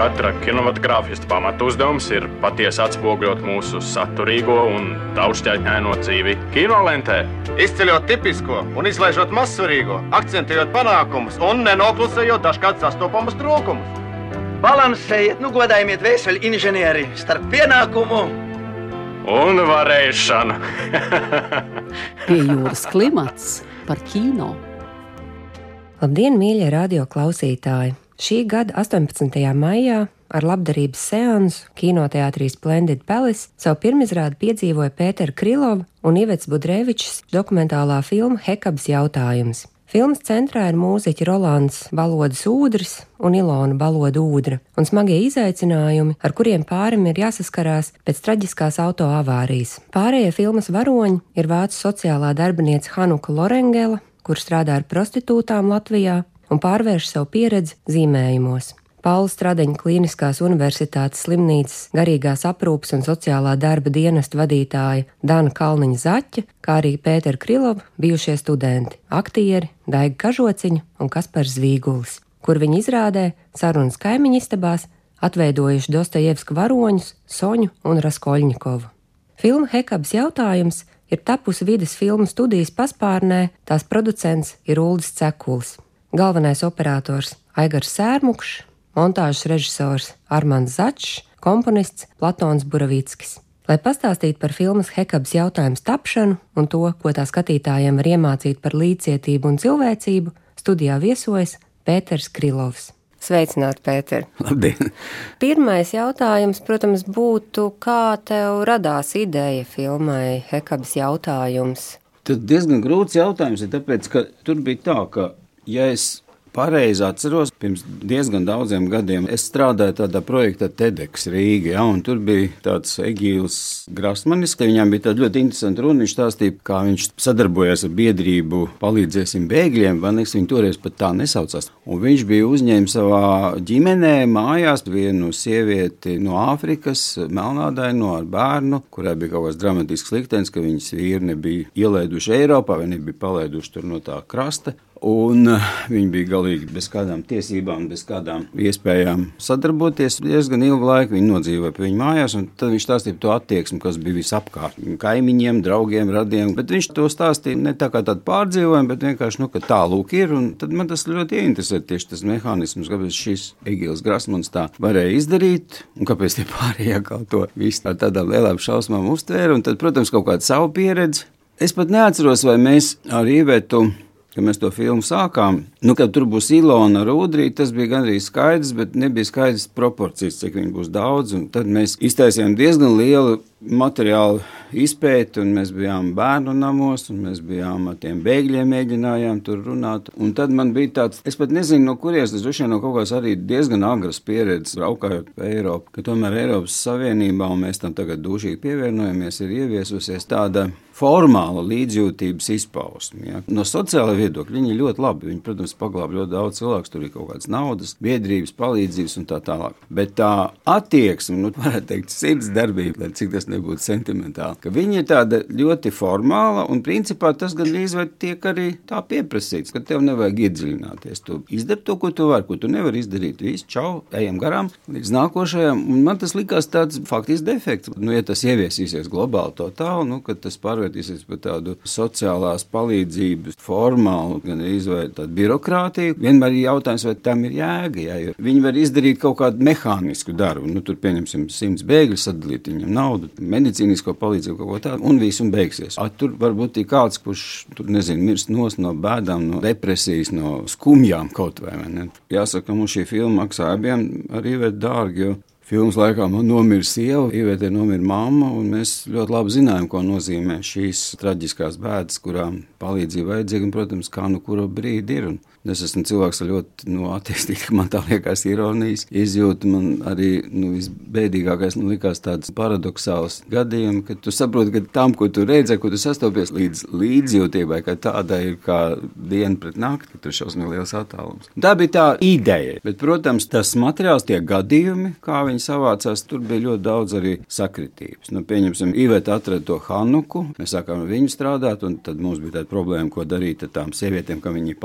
katra kinematogrāfista pamatu uzdevums ir patiesi atspoguļot mūsu saturīgo un daudzšķaitņaino dzīvi kinolentē. Izceļot tipisko un izlaižot mazsvarīgo, akcentējot panākumus un nenoklusējot dažkārt sastopamus trūkumus. Balansējiet, nu godājiet vēseli inženieri starp pienākumu un varēšanu. Pie jūras klimats par kino. Labdien, mīļie radio klausītāji! Šī gada 18. maijā ar labdarības seansu kinoteātrī Splendid Palace savu pirmizrādi piedzīvoja Pētera Krilova un Ivets Budrevičs dokumentālā filma Hekabs jautājums. Filmas centrā ir mūziķi Rolands Balodas Ūdris un Ilona Baloda Ūdra, un smagie izaicinājumi, ar kuriem pārim ir jāsaskarās pēc traģiskās auto avārijas. Pārējie filmas varoņi ir vācu sociālā darbinieca Hanuka Lorengela, kur strādā ar prostitūtām Latvijā, un pārvērš savu pieredzi zīmējumos. Paula Stradiņa Kliniskās Universitātes slimnīcas garīgās aprūpes un sociālā darba dienesta vadītāja Dana Kalniņa Zaķa, kā arī Pētera Krilova, bijušie studenti, aktieri Daiga Kažociņa un Kaspars Zvīgulis, kur viņi izrādē sarunas kaimiņu istabās atveidojuši Dostojevska varoņus Soņu un Raskoļņikovu. Filma Hekabs jautājums ir tapusi vides filmu studijas paspārnē, tās producents ir Uldis Cekuls galvenais operators Aigars Sērmukšs, montāžas režisors Armāns Začs, komponists Platons Buravīckis. Lai pastāstītu par filmas Hekabs jautājumu tapšanu un to, ko tā skatītājiem var iemācīt par līdzcietību un cilvēcību, studijā viesojas Pēters Krilovs. Sveicināti, Pēter! Labdien! Pirmais jautājums, protams, būtu, kā tev radās ideja filmai Hekabs jautājums? Tas diezgan grūts jautājums, ir tāpēc, ka tur bija tā, ka ja es pareizi atceros, pirms diezgan daudziem gadiem es strādāju tādā projektā TEDx Rīgā, ja, un tur bija tāds Egīls Grasmanis, ka viņam bija tāda ļoti interesanta runa. Viņš stāstīja, kā viņš sadarbojas ar biedrību Palīdzēsim bēgļiem, vai ne, viņi toreiz pat tā nesaucās. Un viņš bija uzņēmis savā ģimenē mājās vienu sievieti no Āfrikas, melnādaino ar bērnu, kurai bija kaut kāds dramatisks liktenis, ka viņas vīri nebija ielaiduši Eiropā vai nebija palaiduši tur no tā krasta. Un eh, viņi bija galīgi bez kādām tiesībām, bez kādām iespējām sadarboties. Diezgan ilgu laiku viņi nodzīvoja pie viņa mājās, un tad viņš stāstīja to attieksmi, kas bija visapkārt. Kaimiņiem, draugiem, radiem. Bet viņš to stāstīja ne tā kā tādu pārdzīvojumu, bet vienkārši, nu, tā lūk ir. Tad man tas ļoti ieinteresē tieši tas mehānisms, kāpēc šis Egils Grasmans tā varēja izdarīt, un kāpēc tie pārējie kā to visu tā tādām lielām šausmām uztvēra. Un tad, protams, kaut kāda savu pieredzi. Es pat neatceros, vai mēs ar Īvetu kad mēs to filmu sākām, nu, kad tur būs Ilona Rudrī, tas bija gandrīz skaidrs, bet nebija skaidrs proporcijas, cik viņi būs daudz. Tad mēs iztaisījām diezgan lielu materiālu izpēti, un mēs bijām bērnu namos, un mēs bijām ar tiem bēgļiem, mēģinājām tur runāt. Un tad man bija tāds, es pat nezinu, no kurienes tas droši vien no kaut kādas arī diezgan agras pieredzes, braukājot pa Eiropu, ka tomēr Eiropas Savienībā, un mēs tam tagad dušīgi pievienojamies, ir ieviesusies tāda formāla līdzjūtības izpausme. Ja. No sociālā viedokļa viņi ļoti labi. Viņi, protams, paglāb ļoti daudz cilvēku, tur ir kaut kādas naudas, biedrības, palīdzības un tā tālāk. Bet tā attieksme, nu, varētu teikt, sirds darbība, lai cik tas nebūtu sentimentāli, ka viņi ir tāda ļoti formāla un principā tas gandrīz vai tiek arī tā pieprasīts, ka tev nevajag iedziļināties. Tu izdari to, ko tu vari, ko tu nevari izdarīt. Viss, čau, ejam garām līdz nākošajam. Un man tas likās tāds faktiski defekts. Nu, ja tas ieviesīsies globāli to tālu, nu, kad tas pārvērt pārvērtīsies par tādu sociālās palīdzības formālu, gan arī tādu birokrātiju. Vienmēr ir jautājums, vai tam ir jēga. Jā, viņi var izdarīt kaut kādu mehānisku darbu. Nu, tur pieņemsim simts bēgļu, sadalīt viņam naudu, medicīnisko palīdzību, kaut ko tādu, un viss beigsies. A, tur varbūt ir kāds, kurš tur nezinu, mirst no bēdām, no depresijas, no skumjām kaut vai. vai Jāsaka, mums šī filma maksā abiem arī dārgi, jo Filmas laikā man nomira sieva, Ivetē nomira mamma, un mēs ļoti labi zinājām, ko nozīmē šīs traģiskās bēdas, kurām palīdzība vajadzīga, un, protams, kā nu kuru brīdi ir. Un Es esmu cilvēks ar ļoti nu, attīstītu, man tā liekas, ironijas izjūtu. Man arī nu, visbēdīgākais nu, likās tāds paradoxāls gadījums, ka tu saproti, ka tam, ko tu redzi, ko tu sastopies līdz līdzjūtībai, ka tāda ir kā diena pret nakti, ka tur ir šausmīgi liels attālums. Tā bija tā ideja, bet, protams, tas materiāls, tie gadījumi, kā viņi savācās, tur bija ļoti daudz arī sakritības. Nu, pieņemsim, Iveta atrada to Hanuku, mēs sākām ar viņu strādāt, un tad mums bija tāda problēma, ko darīt ar tām sievietēm, kam viņi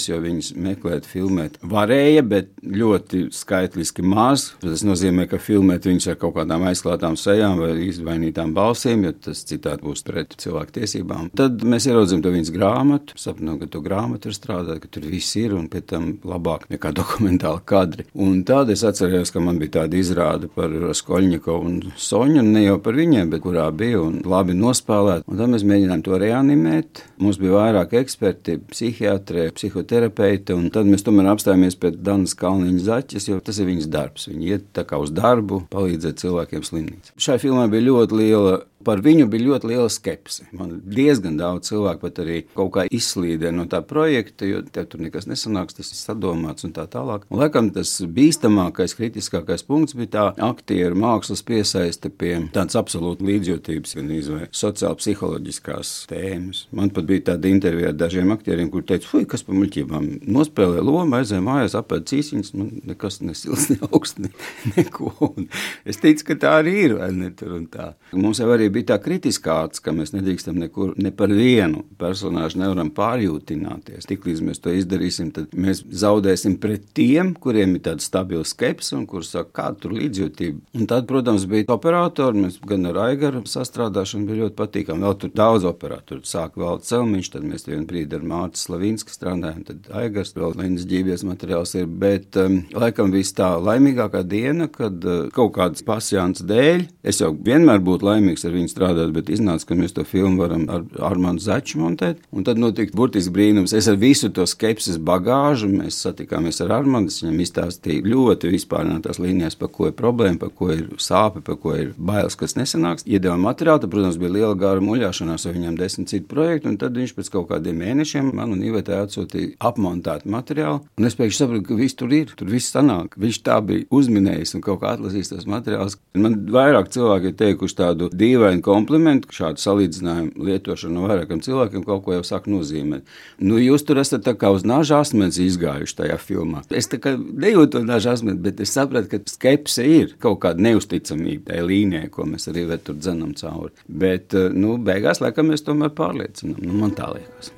palīdzējusi, jo viņas meklēt, filmēt varēja, bet ļoti skaitliski maz. Tas nozīmē, ka filmēt viņus ar kaut kādām aizklātām sejām vai izvainītām balsīm, jo tas citādi būs pret cilvēku tiesībām. Tad mēs ieraudzījām to viņas grāmatu, sapņojam, ka to grāmatu ir strādāt, ka tur viss ir un pēc tam labāk nekā dokumentāli kadri. Un tad es atceros, ka man bija tāda izrāde par Skoļņikovu un Soņu, ne jau par viņiem, bet kurā bija un labi nospēlēt. Un tad mēs mēģinājām to reanimēt. Mums bija vairāk eksperti, psihiatri, psihoterapeiti, un tad mēs tomēr apstājāmies pie Danas Kalniņa zaķes, jo tas ir viņas darbs. Viņa iet tā kā uz darbu, palīdzēt cilvēkiem slimnīcā. Šai filmai bija ļoti liela Par viņu bija ļoti liela skepse. Man diezgan daudz cilvēku pat arī kaut kā izslīdē no tā projekta, jo tur nekas nesanāks, tas ir sadomāts un tā tālāk. Un, laikam tas bīstamākais, kritiskākais punkts bija tā aktieru mākslas piesaiste pie tādas absolūti līdzjūtības vai sociāli psiholoģiskās tēmas. Man pat bija tāda intervija ar dažiem aktieriem, kur teica, fuj, kas par muļķībām nospēlē lomu, aizēja mājās, apēd cīsiņas, man nekas nesils, ne augsts, ne, neko. Un es teicu, ka tā arī ir, vai ne tur un tā. Mums jau arī bija tā kritiskā acis, ka mēs nedrīkstam nekur, ne par vienu personāžu nevaram pārjūtināties. Tiklīdz mēs to izdarīsim, tad mēs zaudēsim pret tiem, kuriem ir tāda stabila skepse un kuriem saka, kāda tur līdzjūtība. Un tad, protams, bija operatori, mēs gan ar Aigaru sastrādāšanu bija ļoti patīkami. Vēl tur daudz operatoru. Sāk vēl Celmiņš, tad mēs vienu brīdi ar Mārtu Slavinsku strādājam, tad Aigars vēl Lindas ģīvies materiāls ir. Bet um, laikam bija tā laimīgākā diena, kad uh, kaut kādas pasjāns dēļ es jau vienmēr būtu laimīgs ar viņu strādāt, bet iznāca, ka mēs to filmu varam ar Armānu Začu montēt. Un tad notika burtiski brīnums. Es ar visu to skepsis bagāžu, mēs satikāmies ar Armānu, viņam izstāstīja ļoti vispārinātās līnijās, par ko ir problēma, par ko ir sāpe, par ko ir bailes, kas nesanāks. Iedevām materiālu, tad, protams, bija liela gara muļāšanās ar viņam desmit citu projektu, un tad viņš pēc kaut kādiem mēnešiem man un Ivetē atsūtīja apmontētu materiālu. Un es pēkšņi sapratu, ka viss tur ir, tur viss sanāk. Viņš tā bija uzminējis un kaut kā atlasījis tos materiālus. Man vairāk cilvēki ir teikuši tādu dīvainu komplimentu, šādu salīdzinājumu lietošanu no vairākiem cilvēkiem kaut ko jau saka nozīmēt. Nu, jūs tur esat tā kā uz nāža asmens izgājuši tajā filmā. Es tā kā nejūtu nāža asmens, bet es sapratu, ka skepse ir kaut kāda neusticamība tajā līnijā, ko mēs arī tur dzenam cauri. Bet, eh, nu, beigās, laikam, mēs tomēr pārliecinām. Nu, man tā liekas.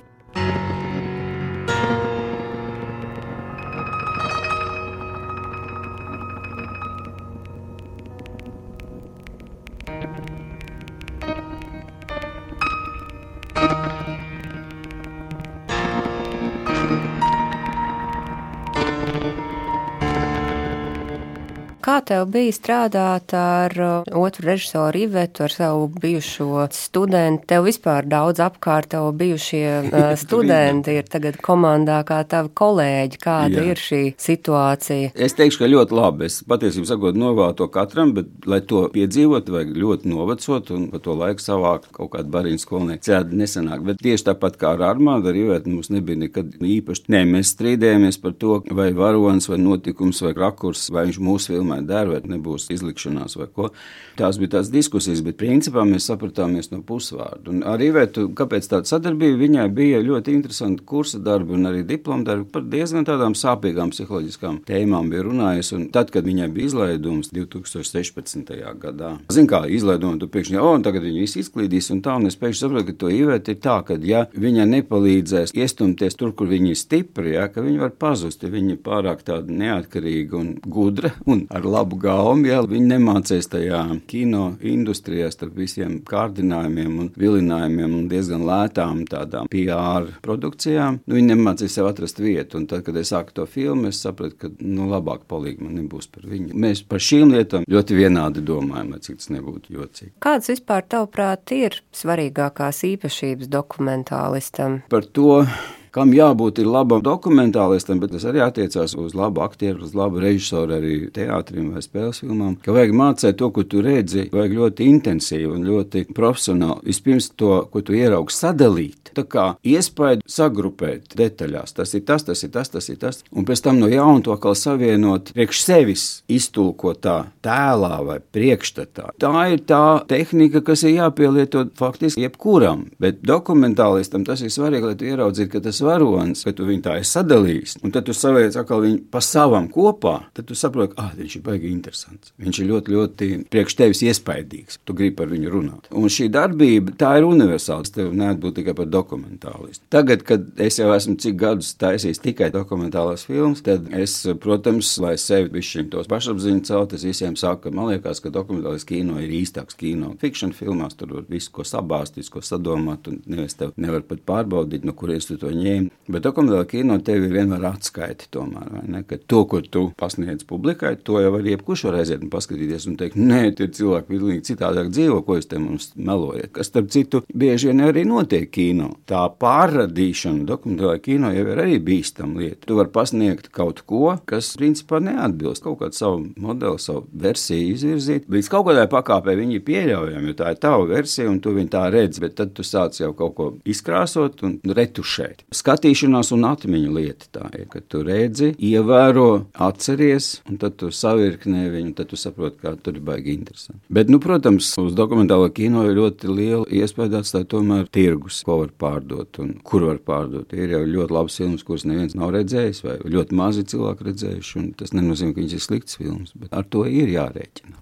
Kā tev bija strādāt ar uh, otru režisoru Ivetu, ar savu bijušo studentu? Tev vispār daudz apkārt, tev bijušie uh, studenti ir tagad komandā kā tavi kolēģi. Kāda Jā. ir šī situācija? Es teikšu, ka ļoti labi. Es patiesībā sakot, novēlu to katram, bet, lai to piedzīvot, vajag ļoti novecot un pa to laiku savākt kaut kādu barīnu skolnieku. Citādi nesanāk. Bet tieši tāpat kā ar Armādu, ar Ivetu mums nebija nekad īpaši. Nē, mēs strīdējāmies par to, vai varonis, vai notikums, vai rakurs, vai viņš mūsu filmā tomēr der, vai nebūs izlikšanās vai ko. Tās bija tās diskusijas, bet principā mēs sapratāmies no pusvārdu. Un arī Ivetu, kāpēc tāda sadarbība, viņai bija ļoti interesanti kursa darbi un arī diploma darbi par diezgan tādām sāpīgām psiholoģiskām tēmām bija runājusi. Un tad, kad viņai bija izlaidums 2016. gadā, zin kā izlaiduma, tu pēkšņi, o, un tagad viņi visi izklīdīs un tā, un es pēkšņi saprotu, ka to Iveta ir tā, ka ja viņa nepalīdzēs iestumties tur, kur viņi ir stipri, ja, ka viņi var pazust, ja viņi ir pārāk tādi neatkarīgi un gudri un ar labu gaumu, ja viņi nemācīs tajā kino industrijā starp visiem kārdinājumiem un vilinājumiem un diezgan lētām tādām PR produkcijām. Nu, viņi nemācīs sev atrast vietu. Un tad, kad es sāku to filmu, es sapratu, ka nu, labāk palīgi man nebūs par viņu. Mēs par šīm lietām ļoti vienādi domājam, lai cik tas nebūtu jocīgi. Kādas vispār, tavuprāt, ir svarīgākās īpašībās dokumentālistam? Par to kam jābūt ir labam dokumentālistam, bet tas arī attiecās uz labu aktieru, uz labu režisoru, arī teātrim vai spēles filmām. Ka vajag mācīt to, ko tu redzi, vajag ļoti intensīvi un ļoti profesionāli. Vispirms to, ko tu ieraugi, sadalīt. Tā kā iespēju sagrupēt detaļās. Tas ir tas, tas ir tas, tas ir tas. Un pēc tam no jauna to atkal savienot priekš sevis, iztulkot tā tēlā vai priekšstatā. Tā ir tā tehnika, kas ir jāpielieto faktiski jebkuram. Bet dokumentālistam tas ir svarīgi, lai tu ieraudzītu, ka tas varonis, ka tu viņu tā esi sadalījis, un tad tu savēc atkal viņu pa savam kopā, tad tu saproti, ah, viņš ir baigi interesants. Viņš ir ļoti, ļoti priekš tevis iespaidīgs. Tu gribi par viņu runāt. Un šī darbība, tā ir universāla. Tev neatbūt tikai par dokumentālistu. Tagad, kad es jau esmu cik gadus taisījis tikai dokumentālās filmas, tad es, protams, lai sevi višķiņ tos pašapziņu celt, es visiem saku, ka man liekas, ka dokumentālais kino ir īstāks kino. Fikšana filmās tur var visu, ko sabāstīt, ko sadomāt, un neviens tev nevar pat pārbaudīt, no kurienes tu to ņēmi. Bet dokumentālā kino tev ir vienmēr atskaiti tomēr, ne? To, ko tu pasniedz publikai, to jau var jebkurš var aiziet un paskatīties un teikt, nē, tie cilvēki pilnīgi citādāk dzīvo, ko jūs te mums melojat. Kas, starp citu, bieži vien arī notiek kino. Tā pārradīšana dokumentālā kino jau ir arī bīstama lieta. Tu vari pasniegt kaut ko, kas principā neatbilst kaut kādu savu modeli, savu versiju izvirzīt. Līdz kaut kādai pakāpei viņi ir pieļaujami, jo tā ir tava versija un tu viņu tā redzi, bet tad tu sāc jau kaut ko izkrāsot un retušēt. Skatīšanās un atmiņu lieta tā ir, ka tu redzi, ievēro, atceries, un tad tu savirknē viņu, tad tu saproti, kā tur ir baigi interesanti. Bet, nu, protams, uz dokumentālo kino ir ļoti liela iespēja atstāt tomēr tirgus, ko var pārdot un kur var pārdot. Ir jau ļoti labs filmas, kuras neviens nav redzējis, vai ļoti mazi cilvēki redzējuši, un tas nenozīmē, ka viņas ir slikts filmas, bet ar to ir jārēķina.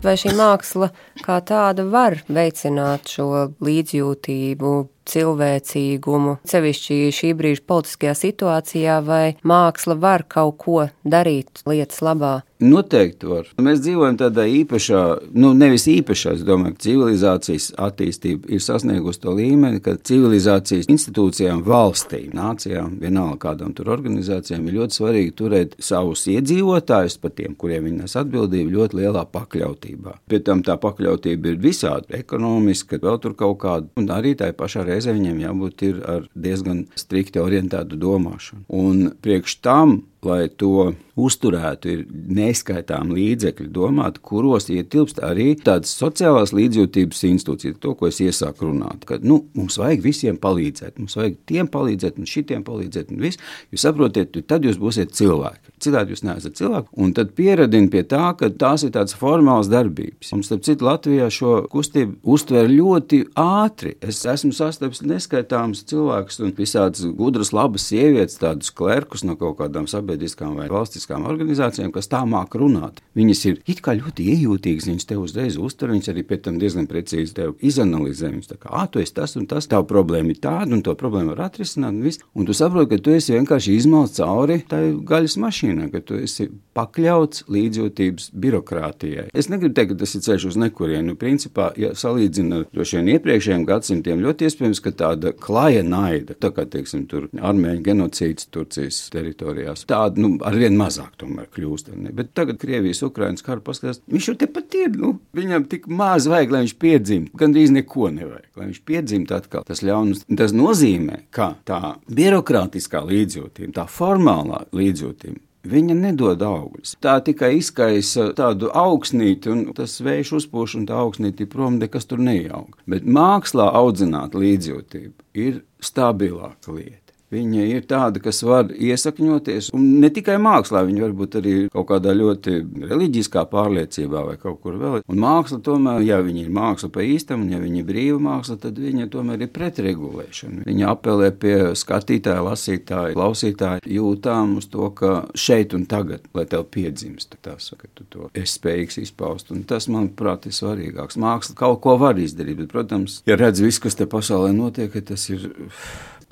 Vai šī māksla kā tāda var veicināt šo līdzjūtību, cilvēcīgumu, sevišķi šī brīža politiskajā situācijā, vai māksla var kaut ko darīt lietas labā? Noteikti var. Mēs dzīvojam tādā īpašā, nu, nevis īpašā, es domāju, ka civilizācijas attīstība ir sasniegusi to līmeni, ka civilizācijas institūcijām, valstīm, nācijām, vienalga kādām tur organizācijām, ir ļoti svarīgi turēt savus iedzīvotājus, par tiem, kuriem viņi nes atbildību, ļoti lielā pakļautībā. Pie tam tā pakļautība ir visādi ekonomiska, vēl tur kaut kāda, un arī tā pašā reizē viņiem jābūt ar diezgan strikti orientētu domāšanu. Un priekš tam lai to uzturētu, ir neskaitām līdzekļi domāt, kuros ietilpst arī tādas sociālās līdzjūtības institūcijas, to, ko es iesāku runāt. Ka, nu, mums vajag visiem palīdzēt, mums vajag tiem palīdzēt, un šitiem palīdzēt, un viss. Jūs saprotiet, tad jūs būsiet cilvēki. Citādi jūs neesat cilvēki. Un tad pieradina pie tā, ka tās ir tādas formālas darbības. Mums, starp citu, Latvijā šo kustību uztver ļoti ātri. Es esmu sastapis neskaitāmus cilvēkus un visādas gudras, labas sievietes, tādus klerkus no kaut kādām sabiedrībām sabiedriskām vai valstiskām organizācijām, kas tā māk runāt. Viņas ir it kā ļoti iejūtīgas, viņas tev uzreiz uztver, viņas arī pēc tam diezgan precīzi tev izanalizē. Viņas tā kā, ah, tu esi tas un tas, tava problēma ir tāda, un to problēmu var atrisināt, un viss. Un tu saproti, ka tu esi vienkārši izmalts cauri tai gaļas mašīnai, ka tu esi pakļauts līdzjūtības birokrātijai. Es negribu teikt, ka tas ir ceļš uz nekurienu. Nu, principā, ja salīdzina ar šiem iepriekšējiem gadsimtiem, ļoti iespējams, ka tāda klaja naida, tā kā, teiksim, tur armēņu genocīds Turcijas teritorijās, tā tāda nu, ar vien mazāk kļūst. Bet tagad Krievijas Ukraiņas karu paskatās, viņš jau tepat ir. Nu, viņam tik maz vajag, lai viņš piedzimtu. Gan drīz neko nevajag, lai viņš piedzimtu atkal. Tas, ļaunus, tas nozīmē, ka tā birokrātiskā līdzjūtība, tā formālā līdzjūtība. Viņa nedod augļus. Tā tikai izkaisa tādu augsnīti, un tas vējš uzpūš, un tā augsnīti prom, nekas tur neaug. Bet mākslā audzināt līdzjūtību ir stabilāka lieta. Viņa ir tāda, kas var iesakņoties, un ne tikai mākslā, viņa var būt arī kaut kādā ļoti reliģiskā pārliecībā vai kaut kur vēl. Un māksla tomēr, ja viņa ir māksla pa īstam, un ja viņa ir brīva māksla, tad viņa tomēr ir pretregulēšana. Viņa apelē pie skatītāja, lasītāja, klausītāja jūtām uz to, ka šeit un tagad, lai tev piedzimst, tas, ka tu to esi spējīgs izpaust. Un tas, manuprāt, ir svarīgāks. Māksla kaut ko var izdarīt, bet, protams, ja redz visu, kas te pasaulē notiek, tas ir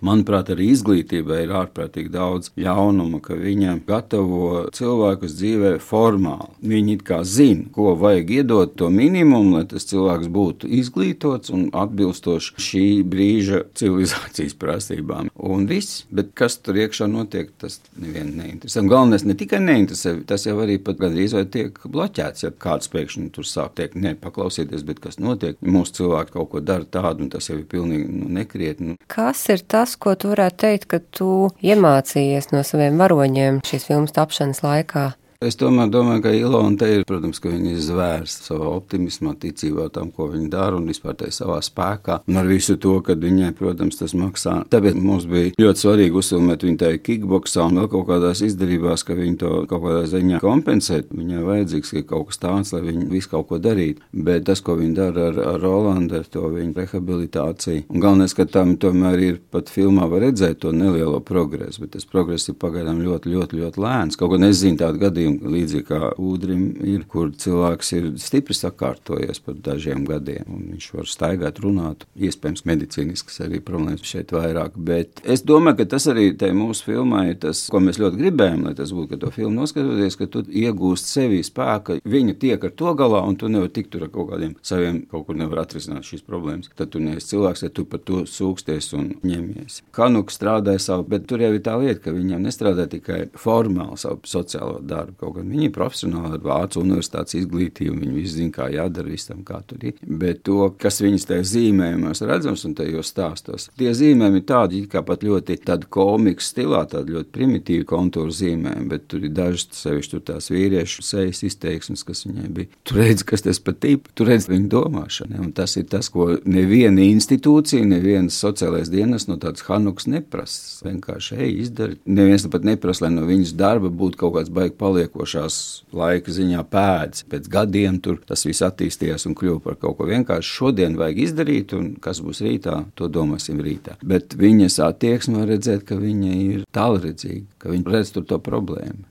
Manuprāt, arī izglītībai ir ārprātīgi daudz ļaunuma, ka viņa gatavo cilvēkus dzīvē formāli. Viņi it kā zina, ko vajag iedot to minimumu, lai tas cilvēks būtu izglītots un atbilstoši šī brīža civilizācijas prasībām. Un viss, bet kas tur iekšā notiek, tas nevienu neinteresē. Galvenais ne tikai neinteresē, tas jau arī pat gandrīz vai tiek bloķēts, ja kāds pēkšņi tur sāk teikt, ne, paklausieties, bet kas notiek. Mūsu cilvēki kaut ko dara tādu, un tas jau ir pilnīgi nu, nekrietni. Kas ir tas? Tas, ko tu varētu teikt, ka tu iemācījies no saviem varoņiem šīs filmas tapšanas laikā? Es tomēr domāju, ka Ilona te ir, protams, ka viņa ir zvērs savā optimismā, ticībā tam, ko viņa dara un vispār tai savā spēkā. Un ar visu to, ka viņai, protams, tas maksā. Tāpēc mums bija ļoti svarīgi uzfilmēt viņu tajā kickboxā un vēl kaut kādās izdarībās, ka viņi to kaut kādā ziņā kompensēt. Viņai vajadzīgs kaut kas tāds, lai viņi visu kaut ko darītu. Bet tas, ko viņi dara ar, ar Rolandu, ar to viņa rehabilitāciju, un galvenais, ka tam tomēr ir pat filmā var redzēt to nelielo progresu, bet tas progress ir pagaidām ļoti, ļoti, ļoti lēns. Kaut ko nezinu tādu gadījumu gadījumi, līdzīgi kā ūdrim, ir, kur cilvēks ir stipri sakārtojies par dažiem gadiem. Viņš var staigāt, runāt, iespējams, medicīniskas arī problēmas šeit vairāk. Bet es domāju, ka tas arī mūsu filmā ir tas, ko mēs ļoti gribējām, lai tas būtu, ka to filmu noskatoties, ka tu iegūst sevī spēku, viņa tiek ar to galā, un tu nevari tikt tur ar kaut kādiem saviem, kaut kur nevar atrisināt šīs problēmas. Tad tu neesi cilvēks, ja tu par to sūksties un ņemies. Hanuka strādāja savu, bet tur jau ir tā lieta, ka viņam nestrādā tikai formāli savu sociālo darbu. Kaut gan viņi ir profesionāli ar Vācu universitātes izglītību, viņi visi zina, kā jādara visam, kā tur ir. Bet to, kas viņas tajā zīmējumos redzams un tajos stāstos, tie zīmējumi ir tādi, kā pat ļoti tādi komikas stilā, tādi ļoti primitīvi kontūru zīmējumi, bet tur ir dažas, sevišķi tās vīriešu sejas izteiksmes, kas viņai bija. Tur redz, kas tas pat tip, tur redz viņu domāšanu. Un tas ir tas, ko neviena institūcija, neviens sociālais dienas no tādas Hanukas neprasa. Vienkārši, ej, izdari. Neviens pat neprasa, lai no viņas darba būtu kaut kāds baigi paliek paliekošās laika ziņā pēdas. Pēc gadiem tur tas viss attīstījās un kļuva par kaut ko vienkārši šodien vajag izdarīt, un kas būs rītā, to domāsim rītā. Bet viņas attieksme var redzēt, ka viņa ir tālredzīga, ka viņa redz tur to problēmu.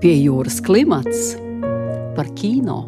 Pie jūras klimats par kino.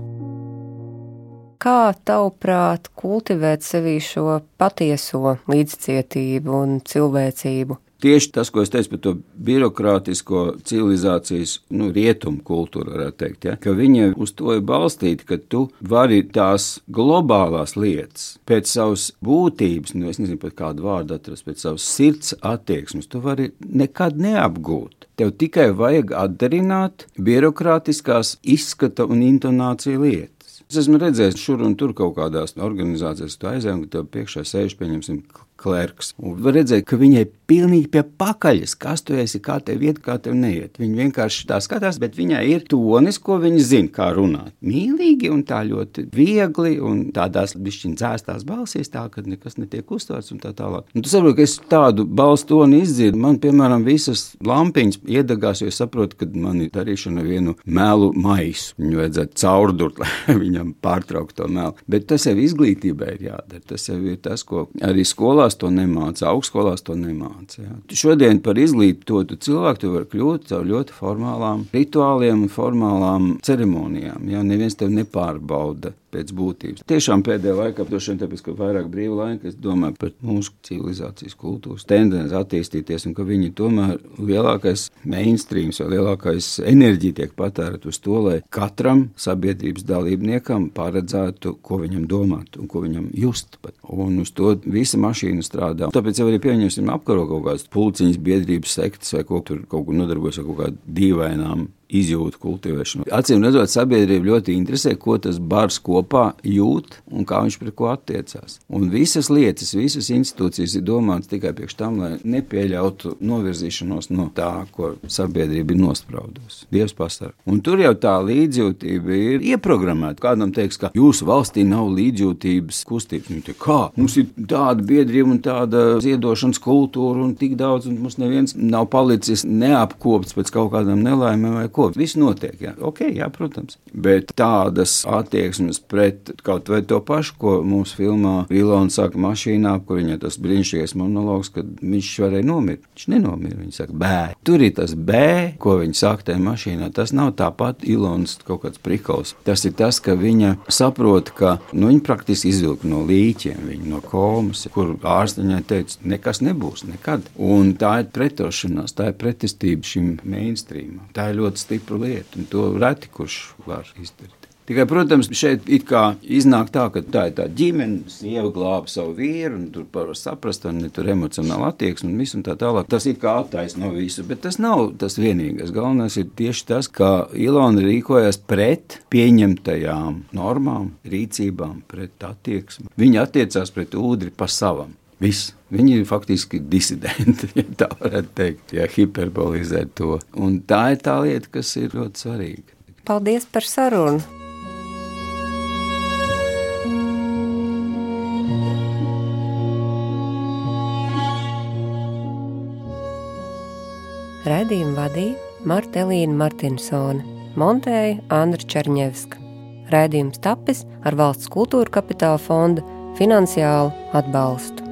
Kā tavuprāt, kultivēt sevī šo patieso līdzcietību un cilvēcību? Tieši tas, ko es teicu par to birokrātisko civilizācijas, nu, rietumu kultūru, varētu teikt, ja, ka viņa uz to ir balstīta, ka tu vari tās globālās lietas pēc savas būtības, nu, es nezinu pat kādu vārdu atrast, pēc savas sirds attieksmes, tu vari nekad neapgūt. Tev tikai vajag atdarināt birokrātiskās izskata un intonācija lietas. Es esmu redzējis šur un tur kaut kādās organizācijās, tu aizēji, un tev priekšā sēž, pieņemsim, klerks. Un redzēt, ka viņai pilnīgi pie pakaļas, kas tu esi, kā tev iet, kā tev neiet. Viņa vienkārši tā skatās, bet viņai ir tonis, ko viņa zina, kā runāt. Mīlīgi un tā ļoti viegli un tādās bišķiņ dzēstās balsīs, tā, ka nekas netiek uztverts un tā tālāk. Un tu saproti, ka es tādu balstu toni izdzirdu, man, piemēram, visas lampiņas iedegās, jo es saprotu, ka man ir darīšana vienu melu maisu. Viņu vajadzētu caurdurt, lai viņam pārtrauktu to melu. Bet tas jau izglītībai ir jādara. Tas jau ir tas, ko arī skolās to nemāca, augstskolās to nemāca informācija. Šodien par izglītotu cilvēku tu vari kļūt caur ļoti formālām rituāliem un formālām ceremonijām. Jā, neviens tev nepārbauda pēc būtības. Tiešām pēdējā laikā, droši vien tāpēc, ka vairāk brīva laika, es domāju par mūsu civilizācijas kultūras tendenci attīstīties, un ka viņi tomēr lielākais mainstreams vai lielākais enerģija tiek patērēta uz to, lai katram sabiedrības dalībniekam paredzētu, ko viņam domāt un ko viņam just. Pat. Un uz to visa mašīna strādā. Tāpēc jau arī pieņemsim apkaro kaut kādas pulciņas biedrības sektas vai ko tur kaut kur nodarbojas ar kaut kādām dīvainām izjūtu kultivēšanu. Acīm redzot, sabiedrība ļoti interesē, ko tas bars kopā jūt un kā viņš pret ko attiecās. Un visas lietas, visas institūcijas ir domātas tikai priekš tam, lai nepieļautu novirzīšanos no tā, ko sabiedrība ir nospraudusi. Dievs pastāv. Un tur jau tā līdzjūtība ir ieprogrammēta. Kādam teiks, ka jūsu valstī nav līdzjūtības kustības. Nu, kā? Mums ir tāda biedrība un tāda ziedošanas kultūra un tik daudz, un mums neviens nav palicis neapkopts pēc kaut kādām nelaimēm vai ko. Viss notiek, jā. Ok, jā, protams. Bet tādas attieksmes pret kaut vai to pašu, ko mūsu filmā Ilona saka mašīnā, kur viņai tas brīnišķīgais monologs, kad viņš varēja nomirt. Viņš nenomira. Viņa saka, bē. Tur ir tas bē, ko viņa saka tajā mašīnā. Tas nav tāpat Ilonas kaut kāds prikals. Tas ir tas, ka viņa saprot, ka nu, viņa praktiski izvilka no līķiem, viņa no komas, kur ārsts viņai teica, nekas nebūs nekad. Un tā ir pretošanās, tā ir pretestība šim mainstreamam. Tā ir ļoti stipra lieta, un to reti kurš var izdarīt. Tikai, protams, šeit iznāk tā, ka tā ir tā ģimene, sieva glāba savu vīru, un tur var saprast, un tur emocionāli attieksme un viss un tā tālāk. Tas ir kā attaisno visu, bet tas nav tas vienīgais. Galvenais ir tieši tas, kā Ilona rīkojas pret pieņemtajām normām, rīcībām, pret attieksmi. Viņa attiecās pret ūdri pa savam. Viss. Viņi ir faktiski disidenti, ja tā varētu teikt, ja hiperbolizēt to. Un tā ir tā lieta, kas ir ļoti svarīga. Paldies par sarunu! Radījumu vadīja Marta Elīna Martinsone, montēja Andra Černievska. Raidījums tapis ar valsts kultūra kapitāla fonda finansiālu atbalstu.